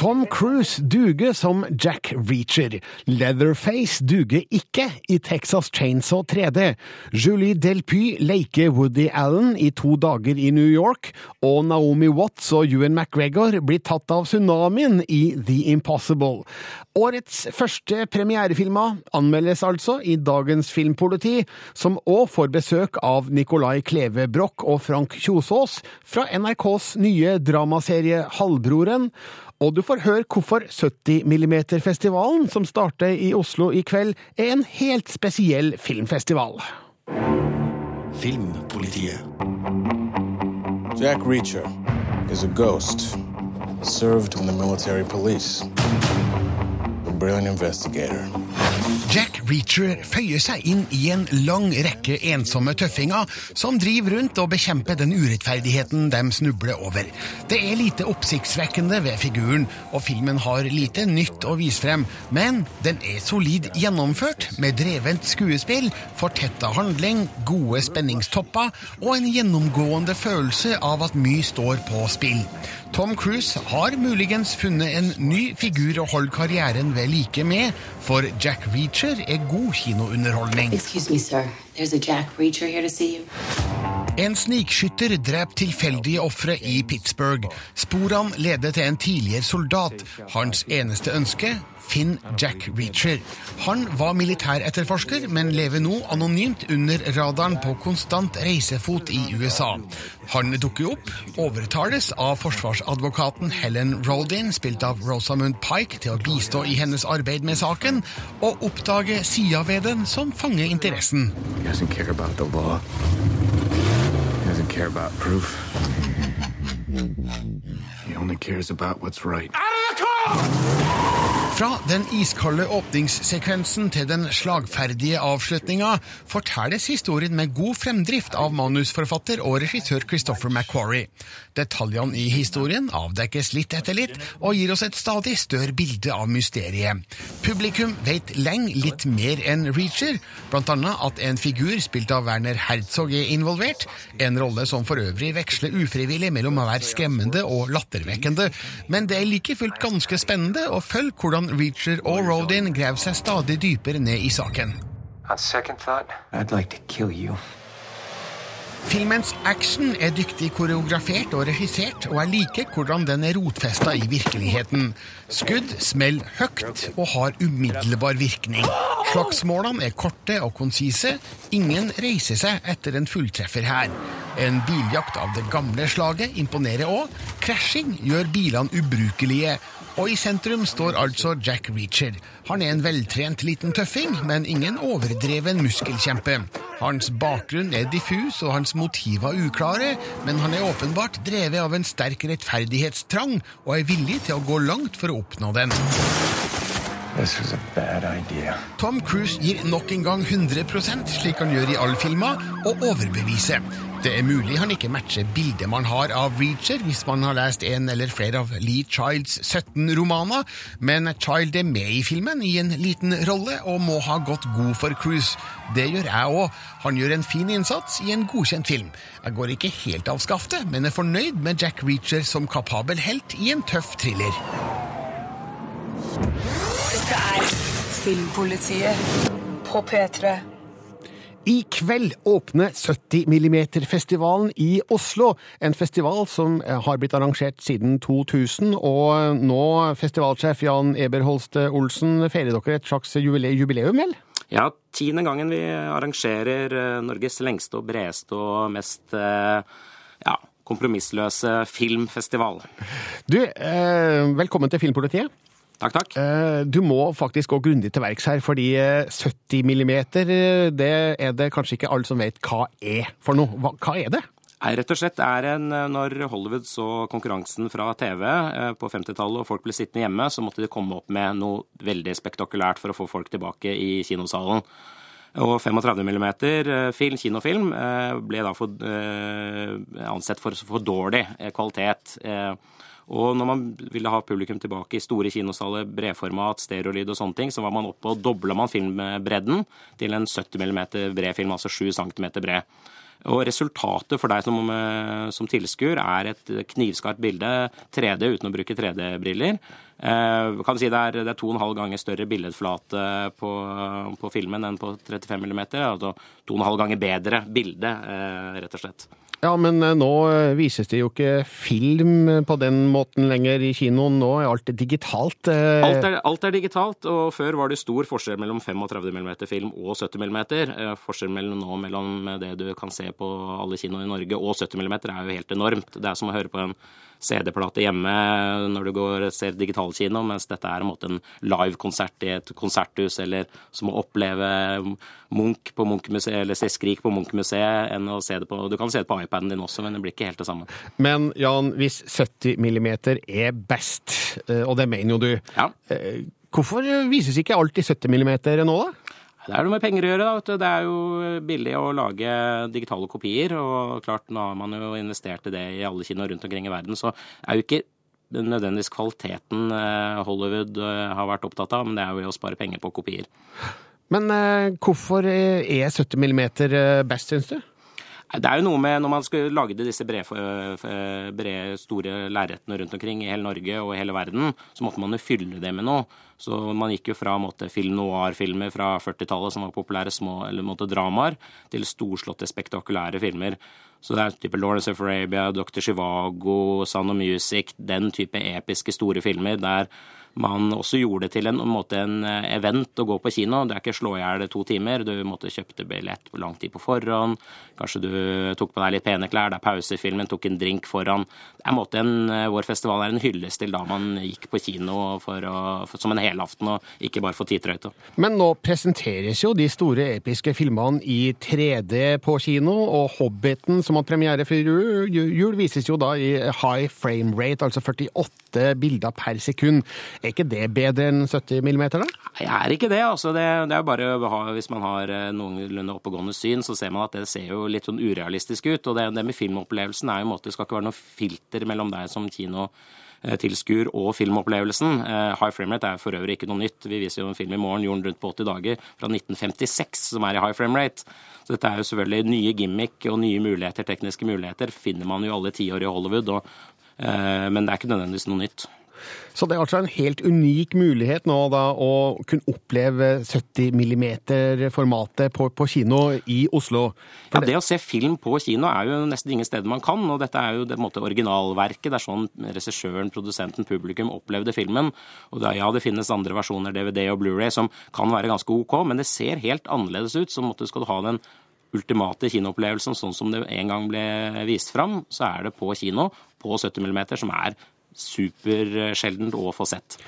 Tom Cruise duger som Jack Reacher. Leatherface duger ikke i Texas Chainsaw 3D. Julie Delpy leker Woody Allen i To dager i New York. Og Naomi Watts og Ewan McGregor blir tatt av tsunamien i The Impossible. Årets første premierefilmer anmeldes altså i dagens Filmpoliti, som òg får besøk av Nicolai Kleve Broch og Frank Kjosås fra NRKs nye dramaserie Halvbroren. Og du får høre hvorfor 70 mm-festivalen, som starter i Oslo i kveld, er en helt spesiell filmfestival. Filmpolitiet. Jack Reacher is a ghost. Served in the military police. A brilliant investigator. Jack Reacher føyer seg inn i en lang rekke ensomme tøffinger som driver rundt og bekjemper den urettferdigheten de snubler over. Det er lite oppsiktsvekkende ved figuren, og filmen har lite nytt å vise frem, men den er solid gjennomført, med drevent skuespill, fortetta handling, gode spenningstopper og en gjennomgående følelse av at mye står på spill. Tom Cruise har muligens funnet en ny figur å holde karrieren ved like med, for Jack Reacher er god kinounderholdning. Excuse me, sir. There's a Jack Reacher here to see you. En snikskytter dreper tilfeldige ofre i Pittsburgh. Sporene ledet til en tidligere soldat. Hans eneste ønske finn Jack Reacher. Han var militæretterforsker, men lever nå anonymt under radaren på konstant reisefot i USA. Han dukker opp, overtales av forsvarsadvokaten Helen Rodin, spilt av Rosamund Pike, til å bistå i hennes arbeid med saken, og oppdager sider ved den som fanger interessen. He doesn't care about the. Care about proof. Only cares about what's right. Fra den iskalde åpningssekvensen til den slagferdige avslutninga fortelles historien med god fremdrift av manusforfatter og regissør Christopher McQuarrie. Detaljene i historien avdekkes litt etter litt og gir oss et stadig større bilde av mysteriet. Publikum vet lenge litt mer enn Reacher, blant annet at en figur spilt av Werner Herzog er involvert, en rolle som for øvrig veksler ufrivillig mellom å være skremmende og lattervekkende, men det er like fullt ganske spennende å følge hvordan Reacher og Rodin graver seg stadig dypere ned i saken. On second thought, I'd like to kill you. Filmens action er dyktig koreografert og regissert, og jeg liker hvordan den er rotfesta i virkeligheten. Skudd smeller høyt og har umiddelbar virkning. Slagsmålene er korte og konsise. Ingen reiser seg etter en fulltreffer her. En biljakt av det gamle slaget imponerer òg. Krasjing gjør bilene ubrukelige. Og i sentrum står altså Jack Reacher. Han er en veltrent liten tøffing, men ingen overdreven muskelkjempe. Hans bakgrunn er diffus og hans motiver uklare, men han er åpenbart drevet av en sterk rettferdighetstrang og er villig til å gå langt for å oppnå den. Tom Cruise gir nok en gang 100% slik han gjør i alle filmer, og overbeviser. Det er mulig han ikke matcher bildet man har av Reacher hvis man har lest en eller flere av Lee Childs 17 romaner, men Child er med i filmen i en liten rolle og må ha gått god for Cruise. Det gjør jeg òg. Han gjør en fin innsats i en godkjent film. Jeg går ikke helt av skaftet, men er fornøyd med Jack Reacher som kapabel helt i en tøff thriller. Dette er Filmpolitiet på P3. I kveld åpner 70 mm-festivalen i Oslo. En festival som har blitt arrangert siden 2000, og nå, festivalsjef Jan Eberholst Olsen, feirer dere et slags jubileum, vel? Ja, tiende gangen vi arrangerer eh, Norges lengste og bredeste og mest eh, ja, kompromissløse filmfestival. Du, eh, velkommen til Filmpolitiet. Takk, takk. Eh, Du må faktisk gå grundig til verks her, fordi eh, 70 millimeter, eh, det er det kanskje ikke alle som vet hva er for noe. Hva, hva er det? Nei, Rett og slett er en, eh, Når Hollywood så konkurransen fra TV eh, på 50-tallet og folk ble sittende hjemme, så måtte de komme opp med noe veldig spektakulært for å få folk tilbake i kinosalen. Og 35 mm film, kinofilm eh, ble da for, eh, ansett for for dårlig eh, kvalitet. Og når man ville ha publikum tilbake i store kinosaler, bredformat, stereolyd og sånne ting, så var man oppe og dobla man filmbredden til en 70 mm bred film, altså 7 cm bred. Og resultatet for deg som, eh, som tilskuer er et knivskarpt bilde, 3D uten å bruke 3D-briller. Eh, kan si det er, det er to og en halv ganger større billedflate på, på filmen enn på 35 mm. Altså to og en halv ganger bedre bilde, eh, rett og slett. Ja, men eh, nå vises det jo ikke film på den måten lenger i kinoen. Nå er alt digitalt. Alt er, alt er digitalt, og før var det stor forskjell mellom 35 mm film og 70 mm. Forskjellen nå mellom det du kan se på alle kinoer i Norge og 70 mm er jo helt enormt. Det er som å høre på en CD-plate hjemme når du går og ser digitalkino, mens dette er en, måte en livekonsert i et konserthus, eller som å oppleve Munch på Munch-museet, eller se Skrik på Munch-museet, enn å se det på Du kan se det på iPaden din også, men det blir ikke helt det samme. Men Jan, hvis 70 millimeter er best, eh, og det mener jo du, Ja. eh, hvorfor vises ikke alt i 70 millimeter nå, da? Det er noe med penger å gjøre. da. Det er jo billig å lage digitale kopier. Og klart, nå har man jo investert i det i alle kinoer rundt omkring i verden. Så er jo ikke nødvendigvis kvaliteten eh, Hollywood eh, har vært opptatt av, men det er jo å spare penger på kopier. Men eh, hvorfor er 70 millimeter eh, best, syns du? Det er jo noe med når man skulle lage disse brede, brede store lerretene rundt omkring i hele Norge og i hele verden, så måtte man jo fylle det med noe. Så man gikk jo fra måtte, film noir-filmer fra 40-tallet som var populære små eller måtte, dramaer, til storslåtte, spektakulære filmer. Så det er type Lawrence of Arabia, Dr. Chivago, Sound of Music, den type episke store filmer der man også gjorde det til en, en, måte, en event å gå på kino. Det er ikke slå i hjel to timer. Du måtte kjøpte billett lang tid på forhånd. Kanskje du tok på deg litt pene klær. Det er pausefilmen, tok en drink foran. Det er en måte en, Vår festival er en hyllest til da man gikk på kino for å, for, som en helaften, og ikke bare for titrøyta. Men nå presenteres jo de store episke filmene i 3D på kino, og Hobbiten, som har premiere før jul, jul, vises jo da i high frame rate, altså 48 bilder per sekund. Er ikke det bedre enn 70 millimeter, da? Jeg er ikke det. altså. Det, det er bare Hvis man har noenlunde oppegående syn, så ser man at det ser jo litt sånn urealistisk ut. Og det, det med filmopplevelsen er jo en måte, det skal ikke være noe filter mellom deg som kino-tilskur og filmopplevelsen. High frame rate er for øvrig ikke noe nytt. Vi viser jo en film i morgen, jorden rundt på 80 dager, fra 1956, som er i high frame rate. Så dette er jo selvfølgelig nye gimmick og nye muligheter, tekniske muligheter, finner man jo alle tiår i Hollywood. Og, men det er ikke nødvendigvis noe nytt. Så det er altså en helt unik mulighet nå da å kunne oppleve 70 mm-formatet på, på, kino i Oslo? For ja, Det å se film på kino er jo nesten ingen steder man kan, og dette er jo det måte, originalverket. Det er sånn regissøren, produsenten, publikum opplevde filmen. Og da, ja, det finnes andre versjoner, DVD og Blu-ray, som kan være ganske OK, men det ser helt annerledes ut. Så måtte, skal du ha den ultimate kinoopplevelsen sånn som det en gang ble vist fram, så er det på kino på 70 mm, som er supersjeldent å få sett.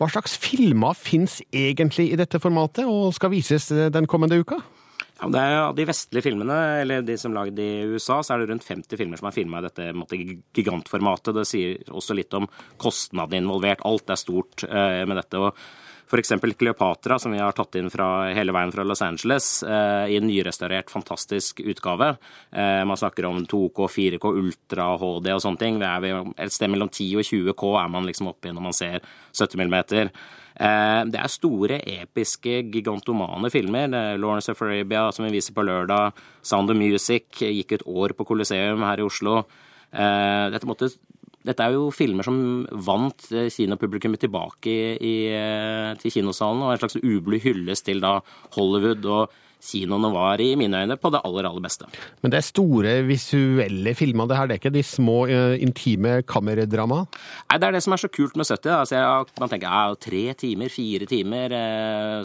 Hva slags filmer fins egentlig i dette formatet, og skal vises den kommende uka? Ja, det er Av de vestlige filmene, eller de som er lagd i USA, så er det rundt 50 filmer som er filma i dette måte, gigantformatet. Det sier også litt om kostnadene involvert. Alt er stort eh, med dette. og F.eks. Kleopatra, som vi har tatt inn fra, hele veien fra Los Angeles, eh, i en nyrestaurert, fantastisk utgave. Eh, man snakker om 2K, 4K, Ultra, HD og sånne ting. Er et sted mellom 10 og 20 K er man liksom oppe i når man ser 70 mm. Det er store, episke, gigantomane filmer. Lawrence of Arabia, som vi viser på lørdag. Sound of Music gikk et år på Coliseum her i Oslo. Dette, måtte, dette er jo filmer som vant kinopublikummet tilbake i, i, til kinosalen, og en slags ublu hyllest til da Hollywood og kinoene var i mine øyne på det aller, aller beste. Men det er store visuelle filmer, det her. Det er ikke de små, intime kammerdrama? Nei, det er det som er så kult med 70. Altså, jeg, man tenker ja, tre timer, fire timer,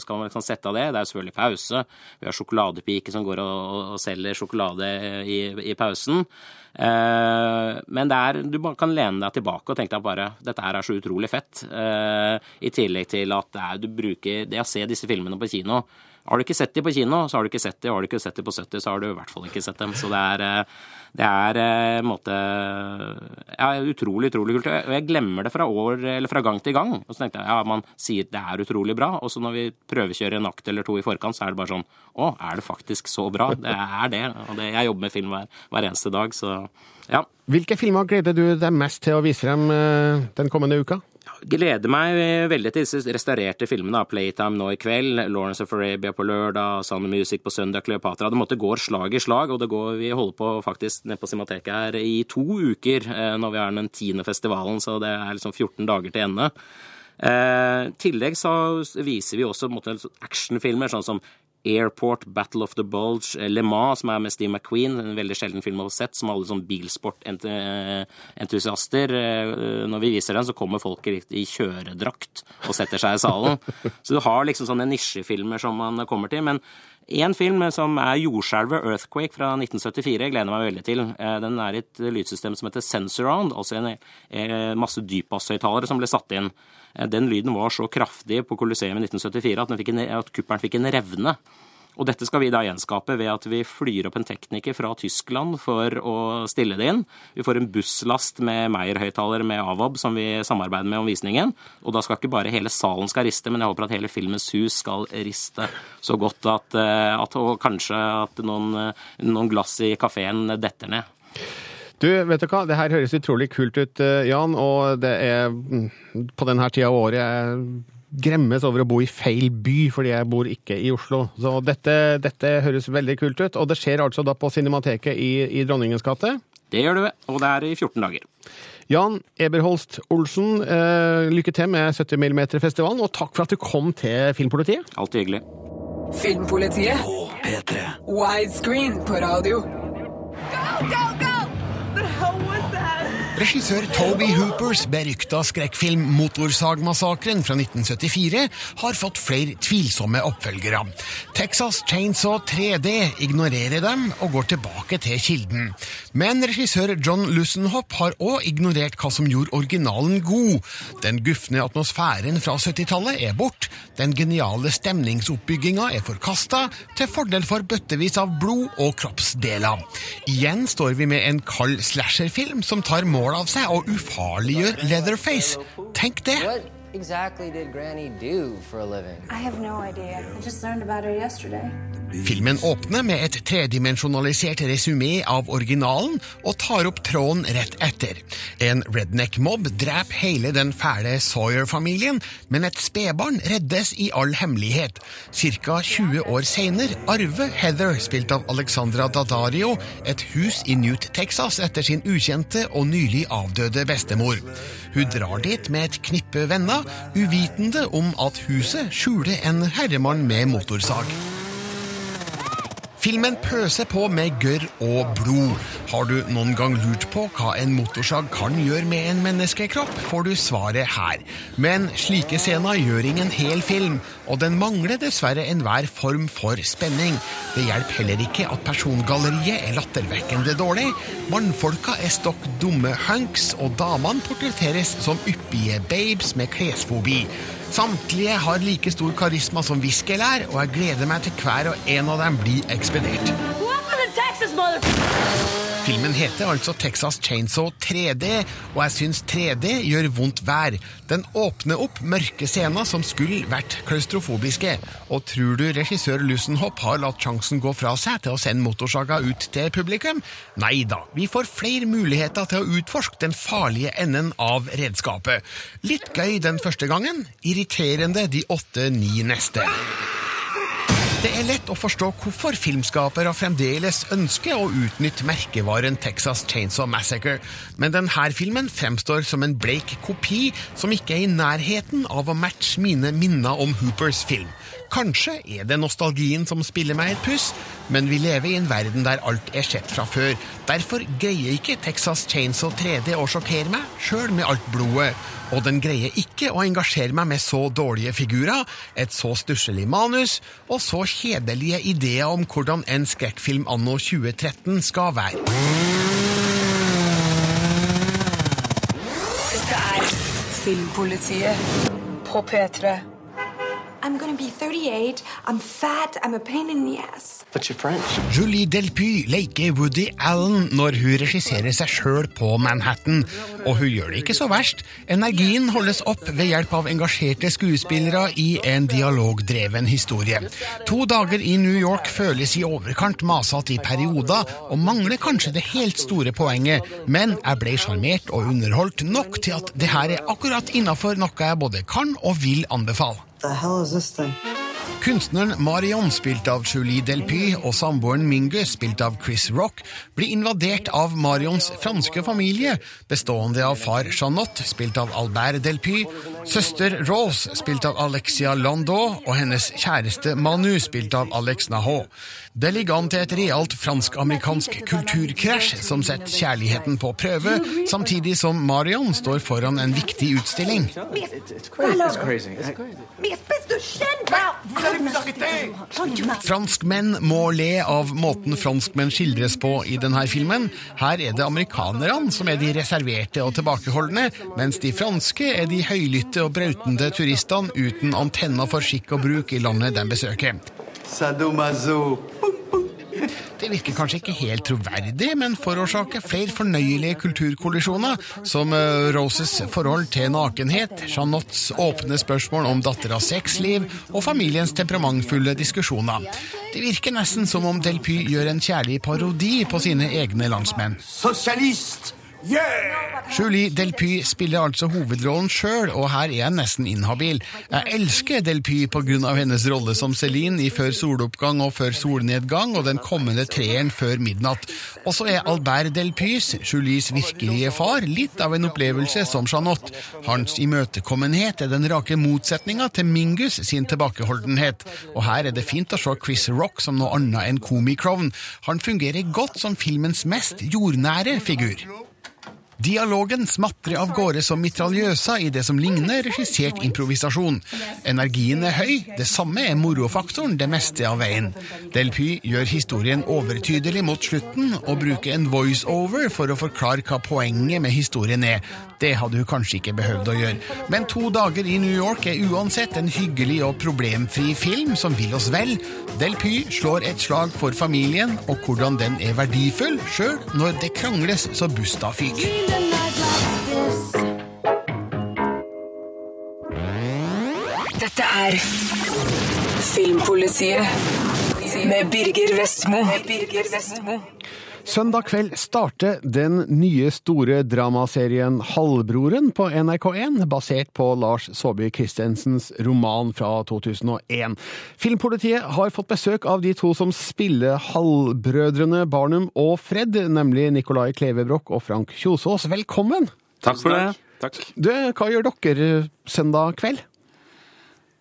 skal man liksom sette av det? Det er selvfølgelig pause. Vi har sjokoladepike som går og, og selger sjokolade i, i pausen. Men er, du kan lene deg tilbake og tenke deg bare dette her er så utrolig fett. I tillegg til at det, er, du bruker det å se disse filmene på kino har du ikke sett dem på kino, så har du ikke sett dem. Har du ikke sett dem på 70, så har du i hvert fall ikke sett dem. Så det er, det er en måte ja, utrolig, utrolig kult. Og jeg glemmer det fra år, fra gang til gang. Og så tenkte jeg ja, man sier det er utrolig bra, og så når vi prøvekjører en akt eller to i forkant, så er det bare sånn Å, er det faktisk så bra? Det er det. Og det, jeg jobber med film hver, hver eneste dag, så ja. Hvilke filmer gleder du deg mest til å vise frem den kommende uka? Gleder meg veldig til disse restaurerte filmene. da. Playtime nå i kveld, Lawrence of Arabia på lørdag, Sound of Music på søndag, Cleopatra. Det måtte gå slag i slag, og det går, vi holder på faktisk nede på Cinemateket her i to uker eh, når vi har den tiende festivalen, så det er liksom 14 dager til ende. Eh, I tillegg så viser vi også måte, actionfilmer, sånn som Airport, Battle of the Bulge, eh, Le Mans, som er med Steve McQueen, en veldig sjelden film å ha sett, som alle sånn bilsportentusiaster. Eh, Når vi viser den, så kommer folk i i kjøredrakt og setter seg i salen. Så du har liksom sånne nisjefilmer som man kommer til. Men én film som er jordskjelvet, 'Earthquake', fra 1974, gleder jeg meg veldig til. Eh, Den er et lydsystem som heter Sensorround, altså en eh, masse dypbasshøyttalere som ble satt inn. Eh, Den lyden var så kraftig på Colosseum i 1974 at, fikk en, at kuppelen fikk en revne. Og dette skal vi da gjenskape ved at vi flyr opp en tekniker fra Tyskland for å stille det inn. Vi får en busslast med Meyer-høyttalere med Avob som vi samarbeider med om visningen. Og da skal ikke bare hele salen skal riste, men jeg håper at hele Filmens hus skal riste så godt at, eh, at og kanskje at noen, noen glass i kafeen detter ned. Du, vet du hva? Det her høres utrolig kult ut, eh, Jan, og det er mm, på denne tida av året gremmes over å bo i feil by, fordi jeg bor ikke i Oslo. Så dette, dette høres veldig kult ut, og det skjer altså da på Cinemateket i, i Dronningens gate. Det gjør du, og det er i 14 dager. Jan Eberholst Olsen, eh, lykke til med 70 mm-festivalen, og takk for at du kom til Filmpolitiet. Alltid hyggelig. Filmpolitiet. På P3. Widescreen på radio. Regissør Toby Hoopers berykta skrekkfilm 'Motorsagmassakren' fra 1974 har fått flere tvilsomme oppfølgere. Texas Chainsaw 3D ignorerer dem og går tilbake til kilden. Men regissør John Lussenhopp har òg ignorert hva som gjorde originalen god. Den gufne atmosfæren fra 70-tallet er bort, den geniale stemningsoppbygginga er forkasta, til fordel for bøttevis av blod og kroppsdeler. Igjen står vi med en kald slasherfilm som tar mål av seg og ufarliggjør Leatherface. Tenk det! Exactly did Granny do for a living? I have no idea. I just learned about her yesterday. Filmen åpner med et tredimensjonalisert resumé av originalen og tar opp tråden rett etter. En redneck-mobb dreper hele den fæle Sawyer-familien, men et spedbarn reddes i all hemmelighet. Cirka 20 år senere arver Heather, spilt av Alexandra Daddario, et hus i Newt, Texas etter sin ukjente og nylig avdøde bestemor. Hun drar dit med et knippe venner, uvitende om at huset skjuler en herremann med motorsag. Filmen pøser på med gørr og blod. Har du noen gang lurt på hva en motorsag kan gjøre med en menneskekropp, får du svaret her. Men slike scener gjør ingen hel film, og den mangler dessverre enhver form for spenning. Det hjelper heller ikke at persongalleriet er lattervekkende dårlig. Mannfolka er stokk dumme hunks, og damene portretteres som yppige babes med klesfobi. Samtlige har like stor karisma som viskelær, og jeg gleder meg til hver og en av dem blir ekspedert. Filmen heter altså Texas Chainsaw 3D, og jeg syns 3D gjør vondt vær. Den åpner opp mørke scener som skulle vært klaustrofobiske. Og tror du regissør Lussenhopp har latt sjansen gå fra seg til å sende motorsaga ut til publikum? Nei da, vi får flere muligheter til å utforske den farlige enden av redskapet. Litt gøy den første gangen, irriterende de åtte-ni neste. Det er lett å forstå hvorfor filmskapere fremdeles ønsker å utnytte merkevaren Texas Chainsaw Massacre, men denne filmen fremstår som en bleik kopi som ikke er i nærheten av å matche mine minner om Hoopers film. Kanskje er det nostalgien som spiller meg et puss, men vi lever i en verden der alt er sett fra før. Derfor greier ikke Texas Chainsaw 3D å sjokkere meg, sjøl med alt blodet. Og den greier ikke å engasjere meg med så dårlige figurer, et så stusslig manus og så kjedelige ideer om hvordan en skrekkfilm anno 2013 skal være. Dette er Filmpolitiet på P3. I'm gonna be 38. I'm fat. I'm a pain in the ass. But you're French. Julie Delpy leker Woody Allen når hun regisserer seg sjøl på Manhattan. Og hun gjør det ikke så verst. Energien holdes opp ved hjelp av engasjerte skuespillere i en dialogdreven historie. To dager i New York føles i overkant masete i perioder, og mangler kanskje det helt store poenget, men jeg ble sjarmert og underholdt nok til at det her er akkurat innafor noe jeg både kan og vil anbefale. The hell is this thing? Kunstneren Marion, spilt av Julie Delpy, og samboeren Mingu, spilt av Chris Rock, blir invadert av Marions franske familie, bestående av far Jeanette, spilt av Albert Delpy, søster Rose, spilt av Alexia Landau, og hennes kjæreste Manu, spilt av Alex Naho. Det ligger an til et realt fransk-amerikansk kulturkrasj som setter kjærligheten på prøve, samtidig som Marion står foran en viktig utstilling. It's de chienne Franskmenn må le av måten franskmenn skildres på i denne filmen. Her er det amerikanerne som er de reserverte og tilbakeholdne, mens de franske er de høylytte og brautende turistene uten antenner for skikk og bruk i landet de besøker. Sadomaso. Det virker kanskje ikke helt troverdig, men forårsaker flere fornøyelige kulturkollisjoner, som eh, Roses forhold til nakenhet, Jeanottes åpne spørsmål om datteras sexliv og familiens temperamentfulle diskusjoner. Det virker nesten som om Delpy gjør en kjærlig parodi på sine egne landsmenn. Julie Delpy spiller altså hovedrollen sjøl, og her er jeg nesten inhabil. Jeg elsker Delpy pga. hennes rolle som Celine i Før soloppgang og Før solnedgang og den kommende treeren Før midnatt. Og så er Albert Delpys, Julies virkelige far, litt av en opplevelse som Jeanette. Hans imøtekommenhet er den rake motsetninga til Mingus sin tilbakeholdenhet. Og her er det fint å se Chris Rock som noe annet enn komikrovn. Han fungerer godt som filmens mest jordnære figur. Dialogen smatrer av gårde som mitraljøsa i det som ligner regissert improvisasjon. Energien er høy, det samme er morofaktoren det meste av veien. Delpy gjør historien overtydelig mot slutten, og bruker en voiceover for å forklare hva poenget med historien er. Det hadde hun kanskje ikke behøvd å gjøre. Men to dager i New York er uansett en hyggelig og problemfri film som vil oss vel. Delpy slår et slag for familien, og hvordan den er verdifull, sjøl når det krangles så busta fyker. Dette er Filmpolitiet med Birger Vestmo. Birger Vestmo. Søndag kveld starter den nye store dramaserien Halvbroren på NRK1, basert på Lars Saabye Christensens roman fra 2001. Filmpolitiet har fått besøk av de to som spiller halvbrødrene Barnum og Fred, nemlig Nicolai Klevebrok og Frank Kjosås. Velkommen! Takk for det. Takk. Du, hva gjør dere søndag kveld?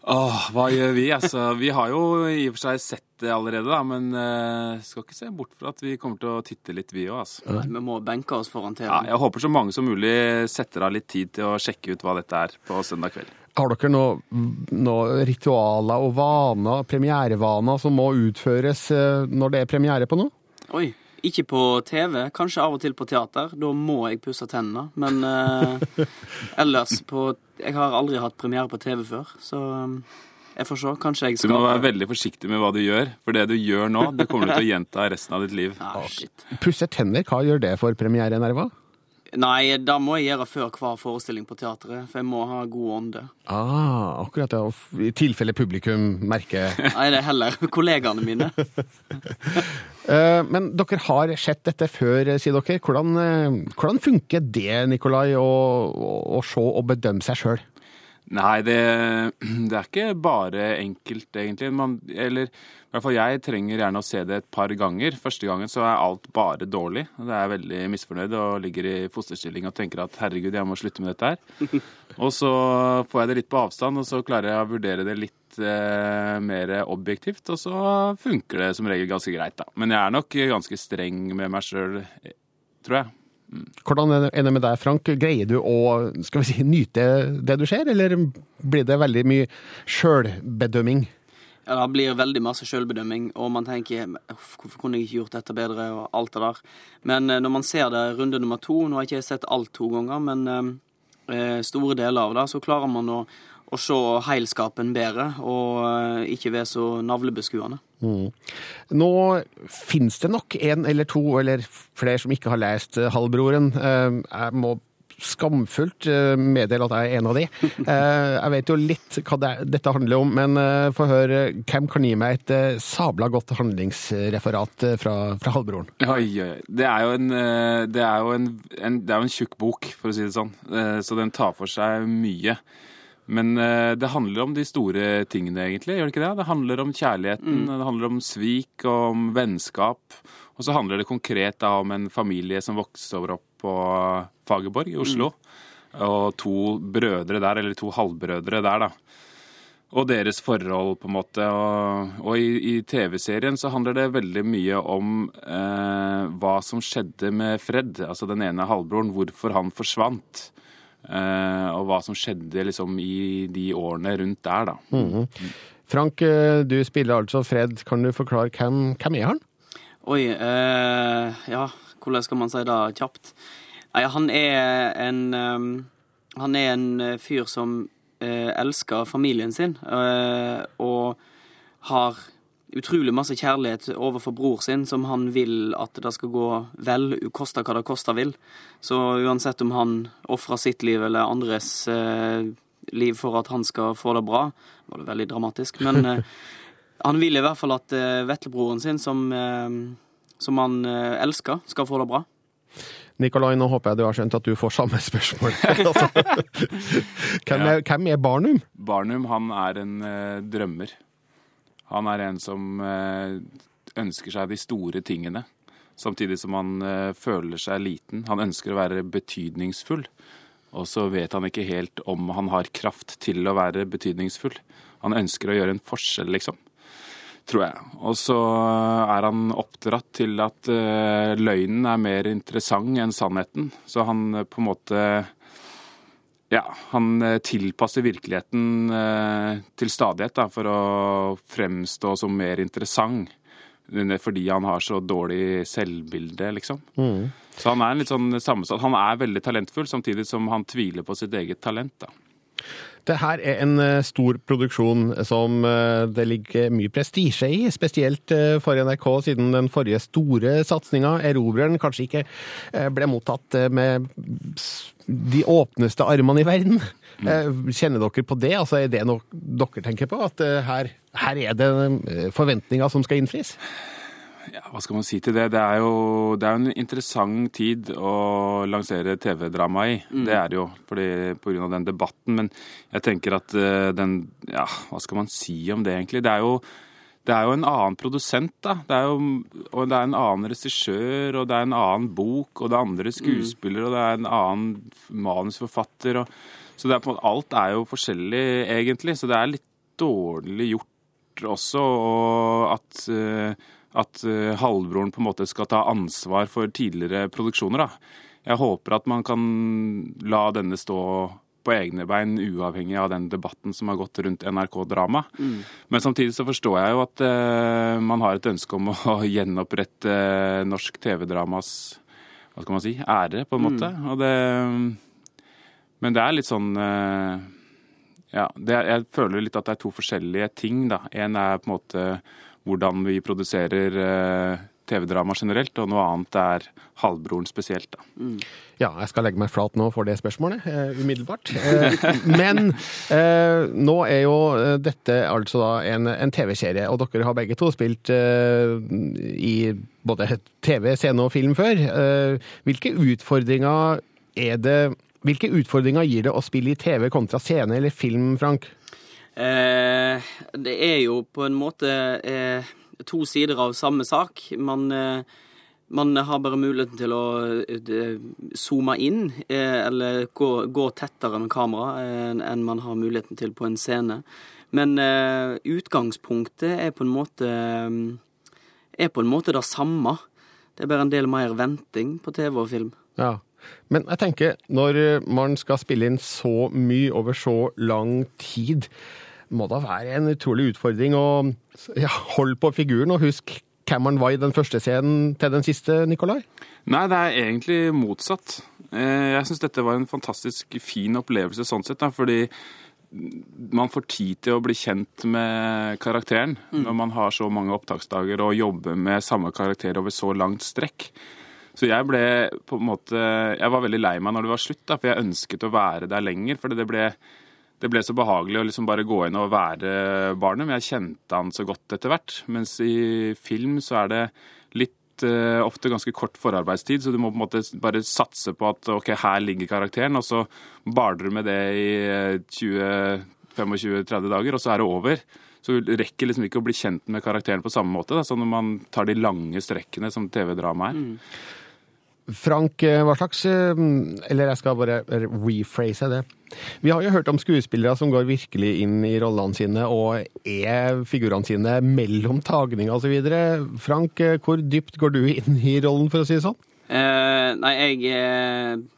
Åh, hva gjør vi? Altså, vi har jo i og for seg sett det allerede, da, men uh, skal ikke se bort fra at vi kommer til å titte litt, vi òg. Altså. Vi må benke oss foran Ja, TV. Ja, jeg håper så mange som mulig setter av litt tid til å sjekke ut hva dette er på søndag kveld. Har dere noen noe ritualer og vaner, premierevaner, som må utføres eh, når det er premiere på noe? Oi, ikke på TV, kanskje av og til på teater. Da må jeg pusse tennene. Men eh, ellers på Jeg har aldri hatt premiere på TV før, så um, jeg får se. Kanskje jeg skal Du må være veldig forsiktig med hva du gjør, for det du gjør nå, det kommer du til å gjenta resten av ditt liv. Ah, shit. Pusse tenner, hva gjør det for premierenerver? Nei, da må jeg gjøre før hver forestilling på teatret, for jeg må ha god ånde. Ah, akkurat ja. I tilfelle publikum merker Nei, det er heller kollegaene mine. Eh, Men dere har sett dette før, sier dere. Hvordan, eh, hvordan funker det, Nikolai, å, å se og bedømme seg sjøl? Nei, det, det er ikke bare enkelt, egentlig. Man, eller i hvert fall jeg trenger gjerne å se det et par ganger. Første gangen så er alt bare dårlig. Da er jeg veldig misfornøyd og ligger i fosterstilling og tenker at herregud, jeg må slutte med dette her. Og så får jeg det litt på avstand, og så klarer jeg å vurdere det litt eh, mer objektivt, og så funker det som regel ganske greit, da. Men jeg er nok ganske streng med meg sjøl, tror jeg. Hvordan er det- med deg, Frank? Greier du å skal vi si, nyte det du ser, eller blir det veldig mye sjølbedømming? Ja, det blir veldig masse sjølbedømming, og man tenker hvorfor kunne jeg ikke gjort dette bedre, og alt det der. Men eh, når man ser det runde nummer to, nå har jeg ikke sett alt to ganger, men eh, store deler av det, så klarer man å, å se heilskapen bedre, og eh, ikke være så navlebeskuende. Mm. Nå finnes det nok en eller to eller flere som ikke har lest eh, Halvbroren. Eh, Jeg må skamfullt meddele at jeg er en av de. Eh, Jeg vet jo litt hva det, dette handler om, men få høre hvem kan gi meg et sabla godt handlingsreferat fra, fra Halvbroren? Oi, oi. Det er jo en, det er jo en, en, det er en tjukk bok, for å si det sånn. Så den tar for seg mye. Men eh, det handler om de store tingene, egentlig. gjør Det ikke det? Det handler om kjærligheten, det handler om svik, og om vennskap. Og så handler det konkret da om en familie som vokser opp på Fagerborg i Oslo. Og to brødre der, eller to halvbrødre der, da. Og deres forhold, på en måte. Og, og i, i TV-serien så handler det veldig mye om eh, hva som skjedde med Fred, altså den ene halvbroren, hvorfor han forsvant. Eh, og hva som skjedde liksom i de årene rundt der, da. Mhm. Frank, eh, du spiller altså Fred. Kan du forklare hvem, hvem er han? Oi, eh, ja, hvordan skal man si det kjapt? Nei, han er en um, Han er en fyr som uh, elsker familien sin, uh, og har utrolig masse kjærlighet overfor bror sin, som han vil at det skal gå vel, koste hva det koste vil. Så uansett om han ofrer sitt liv eller andres eh, liv for at han skal få det bra, var det veldig dramatisk, men eh, han vil i hvert fall at eh, vetlebroren sin, som, eh, som han eh, elsker, skal få det bra. Nikolai, nå håper jeg du har skjønt at du får samme spørsmål. Altså, hvem, er, hvem er Barnum? Barnum han er en eh, drømmer. Han er en som eh, ønsker seg de store tingene, samtidig som han eh, føler seg liten. Han ønsker å være betydningsfull, og så vet han ikke helt om han har kraft til å være betydningsfull. Han ønsker å gjøre en forskjell, liksom. Tror jeg. Og så er han oppdratt til at eh, løgnen er mer interessant enn sannheten. Så han eh, på en måte ja, han eh, tilpasser virkeligheten eh, til stadighet da, for å fremstå som mer interessant. Fordi han har så dårlig selvbilde, liksom. Mm. Så han er en litt sånn sammensatt. Han er veldig talentfull, samtidig som han tviler på sitt eget talent. da. Det her er en eh, stor produksjon som det ligger mye prestisje i, spesielt for NRK, siden den forrige store satsinga, Erobreren, kanskje ikke ble mottatt med de åpneste armene i verden. Eh, Kjenner dere på det? Altså, er det noe dere tenker på? At eh, her, her er det eh, forventninger som skal innfris? Ja, hva skal man si til det? Det er jo det er en interessant tid å lansere TV-drama i. Mm. Det er det jo fordi, på grunn av den debatten. Men jeg tenker at den Ja, hva skal man si om det, egentlig? Det er jo, det er jo en annen produsent, da. Det er jo, og det er en annen regissør, og det er en annen bok, og det er andre skuespillere, og det er en annen manusforfatter. Og, så det er måte, alt er jo forskjellig, egentlig. Så det er litt dårlig gjort også, og at eh, at eh, halvbroren på en måte skal ta ansvar for tidligere produksjoner. Da. Jeg håper at man kan la denne stå på egne bein, uavhengig av den debatten som har gått rundt NRK-drama. Mm. Men samtidig så forstår jeg jo at eh, man har et ønske om å gjenopprette eh, norsk TV-dramas hva skal man si, ære, på en måte. Mm. Og det, men det er litt sånn eh, ja, det, jeg føler litt at det er to forskjellige ting. da. En er på en måte hvordan vi produserer eh, TV-drama generelt, og noe annet er halvbroren spesielt. da. Ja, jeg skal legge meg flat nå for det spørsmålet, uh, umiddelbart. Uh, men uh, nå er jo dette altså da en, en TV-serie, og dere har begge to spilt i både TV, scene og film før. Eh, hvilke utfordringer er det Hvilke utfordringer gir det å spille i TV kontra scene eller film, Frank? Eh, det er jo på en måte eh, to sider av samme sak. Man, eh, man har bare muligheten til å eh, zoome inn, eh, eller gå, gå tettere med kamera enn man har muligheten til på en scene. Men utgangspunktet er på en måte på en måte det samme. Det er bare en del mer venting på TV og film. Ja. Men jeg tenker, når man skal spille inn så mye over så lang tid, må det være en utrolig utfordring å ja, holde på figuren og huske hvem man var i den første scenen til den siste, Nikolai? Nei, det er egentlig motsatt. Eh, Jeg syns dette var en fantastisk fin opplevelse sånn sett, da, fordi man får tid til å bli kjent med karakteren når man har så mange opptaksdager og jobber med samme karakter over så langt strekk. Så jeg ble på en måte Jeg var veldig lei meg når det var slutt, da, for jeg ønsket å være der lenger. For det ble, det ble så behagelig å liksom bare gå inn og være barnet, men jeg kjente han så godt etter hvert. Mens i film så er det litt eh, ofte ganske kort forarbeidstid, så du må på en måte bare satse på at ok, her ligger karakteren, og så baler du med det i eh, 20-25-30 dager, og så er det over. Så du rekker liksom ikke å bli kjent med karakteren på samme måte, da, sånn når man tar de lange strekkene som TV-drama er. Frank, eh, hva slags eh, Eller jeg skal bare rephrase det. Vi har jo hørt om skuespillere som går virkelig inn i rollene sine og er figurene sine mellom tagninger osv. Frank, eh, hvor dypt går du inn i rollen, for å si det sånn? Eh, nei, jeg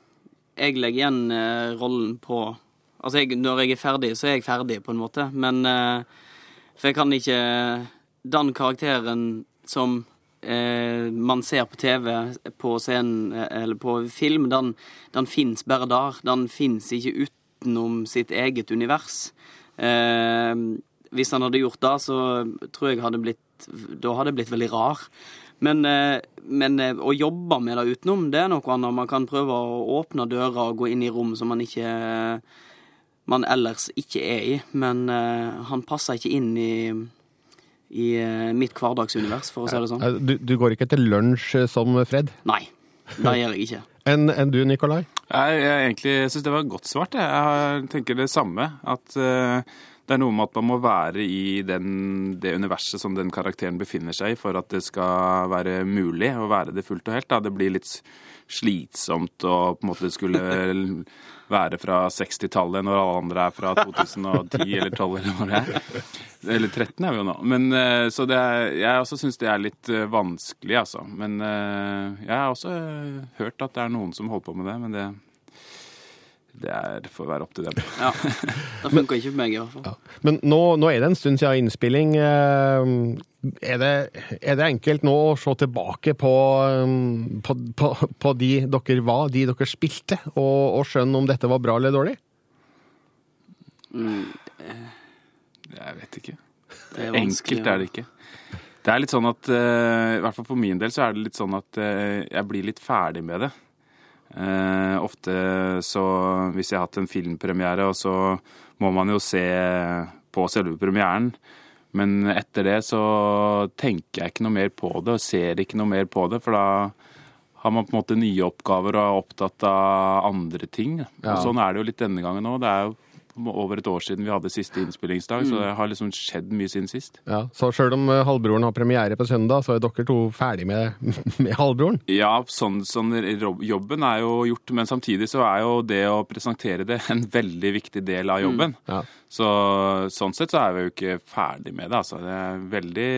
Jeg legger igjen rollen på Altså, jeg, når jeg er ferdig, så er jeg ferdig, på en måte. Men For jeg kan ikke Den karakteren som man ser på TV, på scenen eh, eller på film, den, den fins bare der. Den fins ikke utenom sitt eget univers. Eh, hvis han hadde gjort det, så tror jeg hadde blitt Da hadde jeg blitt veldig rar. Men, eh, men eh, å jobbe med det utenom, det er noe annet. Man kan prøve å åpne dører og gå inn i rom som man ikke man ellers ikke er i. Men eh, han passer ikke inn i, i eh, mitt hverdagsunivers, for å si det sånn. Eh, Du, du går ikke til lunsj eh, som Fred? Nei, det gjør jeg ikke. Enn en du, Nikolai? Jeg, jeg, egentlig syns det var godt svart. Jeg, jeg tenker det samme. At uh, det er noe med at man må være i den, det universet som den karakteren befinner seg i, for at det skal være mulig å være det fullt og helt. Da. Det blir litt slitsomt å på en måte skulle være fra 60-tallet når alle andre er fra 2010 eller 12 eller hva det er. Eller 13 er vi jo nå. Men, eh, så det er, jeg også syns det er litt eh, vanskelig, altså. Men eh, jeg har også hørt at det er noen som holder på med det, men det, det er, får være opp til dem. Ja, Det funker ikke for meg, i hvert fall. Men nå, nå er det en stund siden innspilling. Eh, Er det, er det enkelt nå å se tilbake på, eh, på, på, på de dere var, de dere spilte, og, og skjønne om dette var bra eller dårlig? Mm, Jeg vet ikke. Det er Enkelt er det ikke. Det er litt sånn at, uh, i hvert fall for min del, så er det litt sånn at uh, jeg blir litt ferdig med det. Uh, ofte så, hvis jeg har hatt en filmpremiere, og så må man jo se på selve premieren. Men etter det så tenker jeg ikke noe mer på det, og ser ikke noe mer på det, for da har man på en måte nye oppgaver og er opptatt av andre ting. Ja. Og sånn er det jo litt denne gangen òg. Det er jo over et år siden vi hadde siste innspillingsdag, så det har liksom skjedd mye siden sist. Ja, Så sjøl om eh, halvbroren har premiere på søndag, så er dere to ferdig med, med halvbroren? Ja, sånn, sånn jobben er jo gjort, men samtidig så er jo det å presentere det en veldig viktig del av jobben. Ja. Så sånn sett så er vi jo ikke ferdig med det, altså. Jeg er veldig,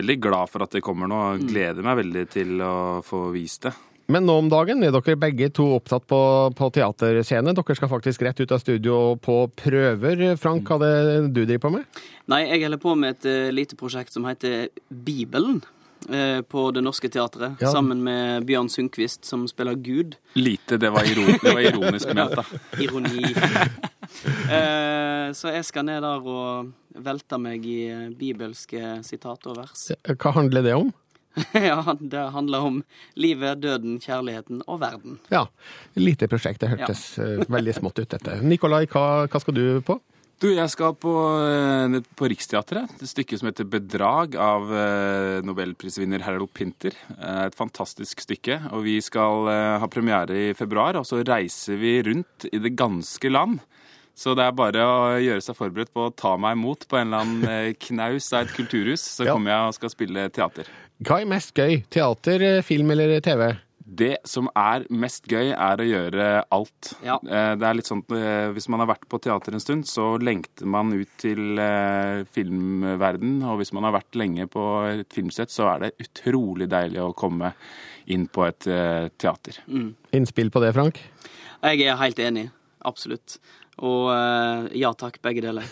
veldig glad for at det kommer nå, og gleder meg veldig til å få vist det. Men nå om dagen er dere begge to opptatt på, på teaterscenen. Dere skal faktisk rett ut av studio på prøver. Frank, hva er det du driver på med? Nei, jeg holder på med et uh, lite prosjekt som heter Bibelen. eh, På Det Norske Teatret, Ja. sammen med Bjørn Sundquist, som spiller Gud. Lite, det var, iron, det var ironisk ment, da. Ironi. Eh, Så jeg skal ned der og velte meg i bibelske sitat og vers. Hva handler det om? Ja, det handler om livet, døden, kjærligheten og verden. Ja, lite prosjekt. Det hørtes ja. veldig smått ut, dette. Nikolai, hva, hva skal du på? Du, jeg skal på, eh, på Riksteatret. Et stykke som heter 'Bedrag' av eh, nobelprisvinner Harold Pinter. Eh, Et fantastisk stykke. Og vi skal eh, ha premiere i februar, og så reiser vi rundt i det ganske land. Så det er bare å gjøre seg forberedt på å ta meg imot på en eller annen eh, knaus av et kulturhus. Så Ja. kommer jeg og skal spille teater. Hva er mest gøy? Teater, eh, film eller TV? Det som er mest gøy, er å gjøre alt. Ja. Eh, Det er litt sånn, eh, Hvis man har vært på teater en stund, så lengter man ut til eh, filmverden. Og hvis man har vært lenge på et filmsett, så er det utrolig deilig å komme inn på et teater. teater. Innspill på det, Frank? Jeg er helt enig. Absolutt. Og eh, ja takk, begge deler.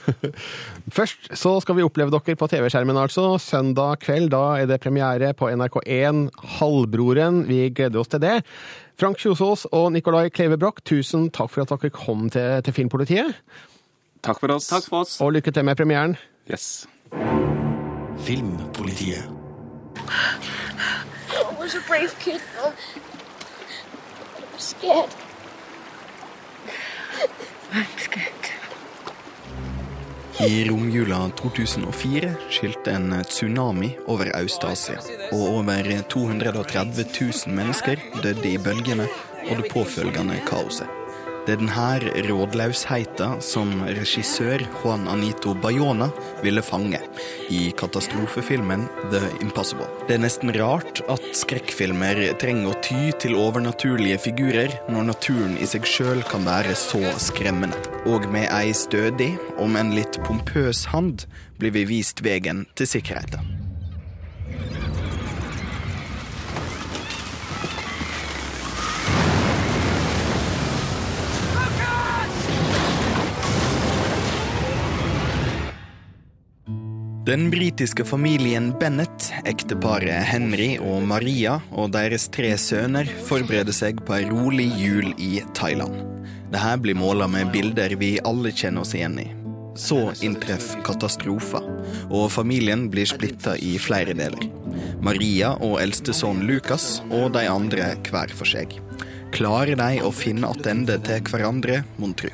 Først så skal vi oppleve dere på TV-skjermen, altså. Søndag kveld, da er det premiere på NRK1 Halvbroren. Vi gleder oss til det. Frank Kjosås og Nikolai Kleve Broch, tusen takk for at dere kom til, til Filmpolitiet. Takk for oss. Takk for oss. Og lykke til med premieren. Yes. Filmpolitiet. I was a brave kid. I'm scared. I romjula 2004 skilte en tsunami over Øst-Asia, og over 230 000 mennesker døde i bølgene og det påfølgende kaoset. Det er denne rådløsheten som regissør Juan Anito Bayona ville fange i katastrofefilmen The Impossible. Det er nesten rart at skrekkfilmer trenger å ty til overnaturlige figurer når naturen i seg sjøl kan være så skremmende. Og med ei stødig, om en litt pompøs hand, blir vi vist veien til sikkerheten. Den britiske familien Bennett, ekteparet Henry og Maria og deres tre sønner forbereder seg på ei rolig jul i Thailand. Dette blir måla med bilder vi alle kjenner oss igjen i. Så inntreffer katastrofer, og familien blir splitta i flere deler. Maria og eldste sønn Lucas og de andre hver for seg. Klarer de å finne tilbake til hverandre, mon tru?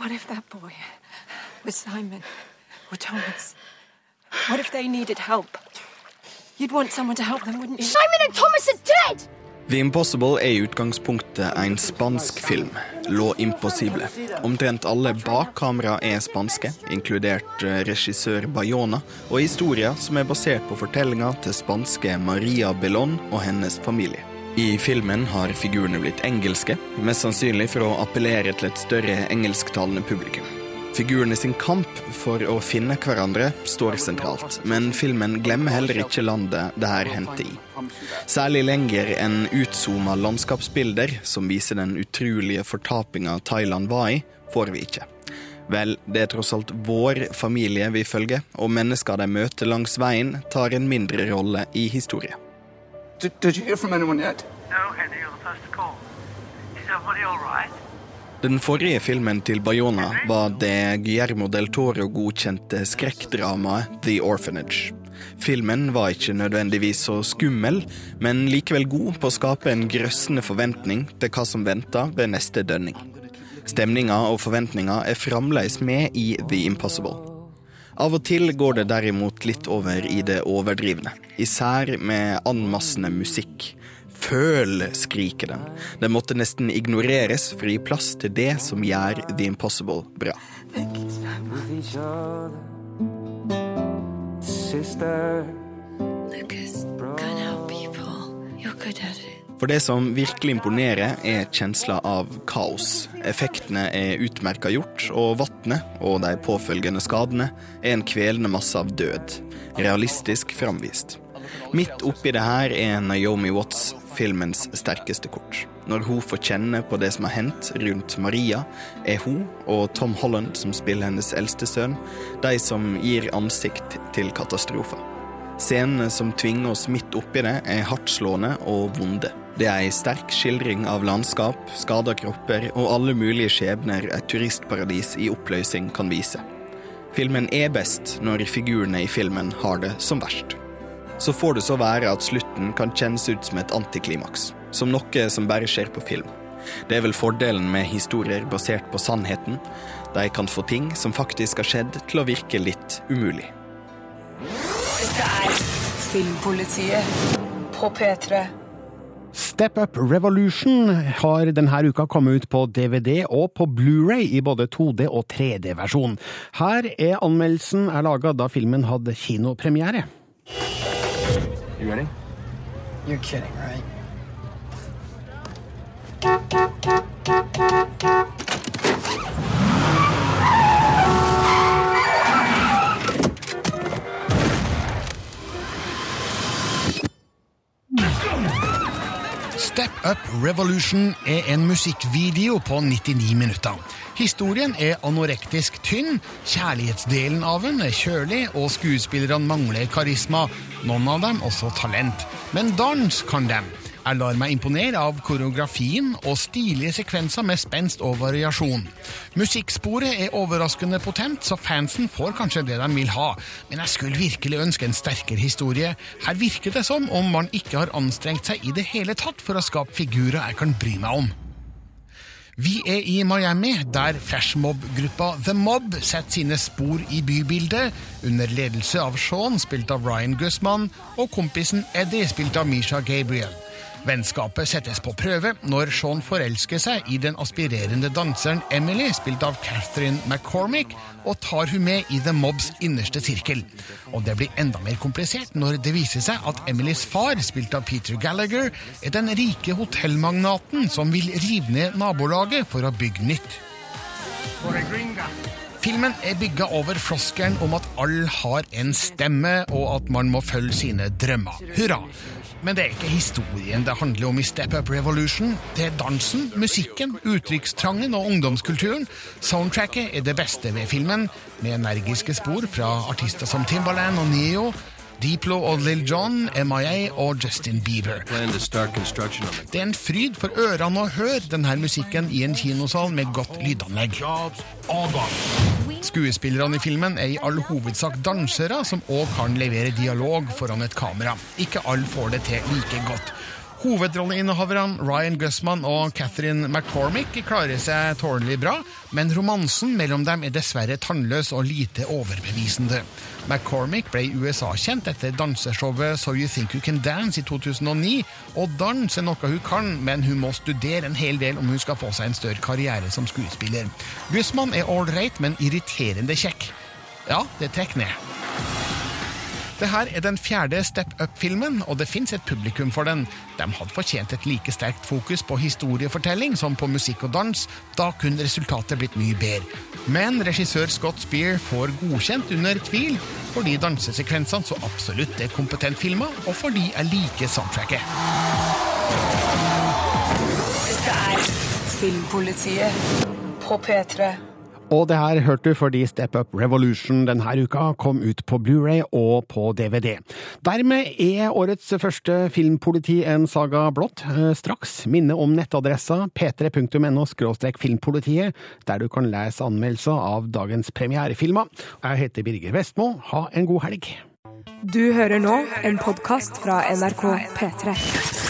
What if that boy was Simon or Thomas? What if they needed help? You'd want someone to help them, wouldn't you? Simon and Thomas are dead! The Impossible er i utgangspunktet en spansk film, Lo Impossible. Omtrent alle bak kamera er spanske, inkludert eh, regissør Bayona, og historier som er basert på fortellinga til spanske Maria Bellon og hennes familie. I filmen har figurene blitt engelske, mest sannsynlig for å appellere til et større engelsktalende publikum. Figurene sin kamp for å finne hverandre står sentralt, men filmen glemmer heller ikke landet det her hendte i. Særlig lenger enn utzooma landskapsbilder som viser den utrolige fortapinga Thailand var i, får vi ikke. Vel, det er tross alt vår familie vi følger, og mennesker de møter langs veien, tar en mindre rolle i historien. Did, did you hear from anyone yet? No, Henry, you're the first to call. Is everybody all right? Den forrige filmen til Bayona var det Guillermo del Toro godkjente skrekkdramaet The Orphanage. Filmen var ikke nødvendigvis så skummel, men likevel god på å skape en grøssende forventning til hva som venter ved neste dønning. Stemninga og forventninga er fremdeles med i The Impossible. Av og til går det derimot litt over i det overdrivne, især med anmassende musikk. Føl, skriker den. Den måtte nesten ignoreres for å gi plass til det som gjør The Impossible bra. Lucas, can't help people. You're good at it. For det som virkelig imponerer, er kjensla av kaos. Effektene er utmerka gjort, og vannet og de påfølgende skadene er en kvelende masse av død. Realistisk framvist. Midt oppi det her er Naomi Watts filmens sterkeste kort. Når hun får kjenne på det som har hendt rundt Maria, er hun og Tom Holland, som spiller hennes eldste sønn, de som gir ansikt til katastrofen. Scenene som tvinger oss midt oppi det, er hardtslående og vonde. Det er ei sterk skildring av landskap, skada kropper og alle mulige skjebner et turistparadis i oppløsning kan vise. Filmen er best når figurene i filmen har det som verst. Så får det så være at slutten kan kjennes ut som et antiklimaks, som noe som bare skjer på film. Det er vel fordelen med historier basert på sannheten. De kan få ting som faktisk har skjedd, til å virke litt umulig. Dette er Filmpolitiet på P3. Step Up Revolution har denne uka kommet ut på DVD og på Blu-ray i både 2D- og 3D-versjon. Her er anmeldelsen er laga da filmen hadde kinopremiere. You ready? You're kidding, right? Step Up Revolution er en musikkvideo på 99 minutter. Historien er anorektisk tynn, kjærlighetsdelen av den er kjølig, og skuespillerne mangler karisma. Noen av dem også talent. Men dans kan dem. Jeg lar meg imponere av koreografien og stilige sekvenser med spenst og variasjon. Musikksporet er overraskende potent, så fansen får kanskje det de vil ha. Men jeg skulle virkelig ønske en sterkere historie. Her virker det som om man ikke har anstrengt seg i det hele tatt for å skape figurer jeg kan bry meg om. Vi er i Miami, der flashmob-gruppa The Mob setter sine spor i bybildet, under ledelse av Sean, spilt av Ryan Guzman, og kompisen Eddie, spilt av Misha Gabriel. Vennskapet settes på prøve når Sean forelsker seg i den aspirerende danseren Emily, spilt av Catherine McCormick, og tar hun med i The Mobs innerste sirkel. Og det blir enda mer komplisert når det viser seg at Emilys far, spilt av Peter Gallagher, er den rike hotellmagnaten som vil rive ned nabolaget for å bygge nytt. Filmen er bygga over floskelen om at alle har en stemme, og at man må følge sine drømmer. Hurra! Men det er ikke historien det handler om i Step Up Revolution. Det er dansen, musikken, uttrykkstrangen og ungdomskulturen. Soundtracket er det beste ved filmen, med energiske spor fra artister som Timbaland og Neo, Diplo og Lil Jon, MIA og Justin Bieber. Det er en fryd for ørene å høre denne musikken i en kinosal med godt lydanlegg. Skuespillerne i filmen er i all hovedsak dansere som òg kan levere dialog foran et kamera. Ikke alle får det til like godt. Hovedrolleinnehaverne Ryan Guzman og Catherine McCormick klarer seg tålelig bra, men romansen mellom dem er dessverre tannløs og lite overbevisende. McCormick ble i USA kjent etter danseshowet So You Think You Can Dance i 2009, og dans er noe hun kan, men hun må studere en hel del om hun skal få seg en større karriere som skuespiller. Guzman er ålreit, men irriterende kjekk. Ja, det trekker ned. Det her er den fjerde Step Up-filmen, og det fins et publikum for den. De hadde fortjent et like sterkt fokus på historiefortelling som på musikk og dans. Da kunne resultatet blitt mye bedre. Men regissør Scott Spear får godkjent under tvil, fordi dansesekvensene så absolutt er kompetent filma, og fordi jeg liker soundtracket. Dette er Filmpolitiet på P3. Og det her hørte du fordi Step Up Revolution denne uka kom ut på Blu-ray og på DVD. Dermed er årets første filmpoliti en saga blått. Eh, Straks minne om nettadressa p3.no filmpolitiet, der du kan lese anmeldelser av dagens premierefilmer. Jeg heter Birger Vestmo. Ha en god helg. Du hører nå en podkast fra NRK P3.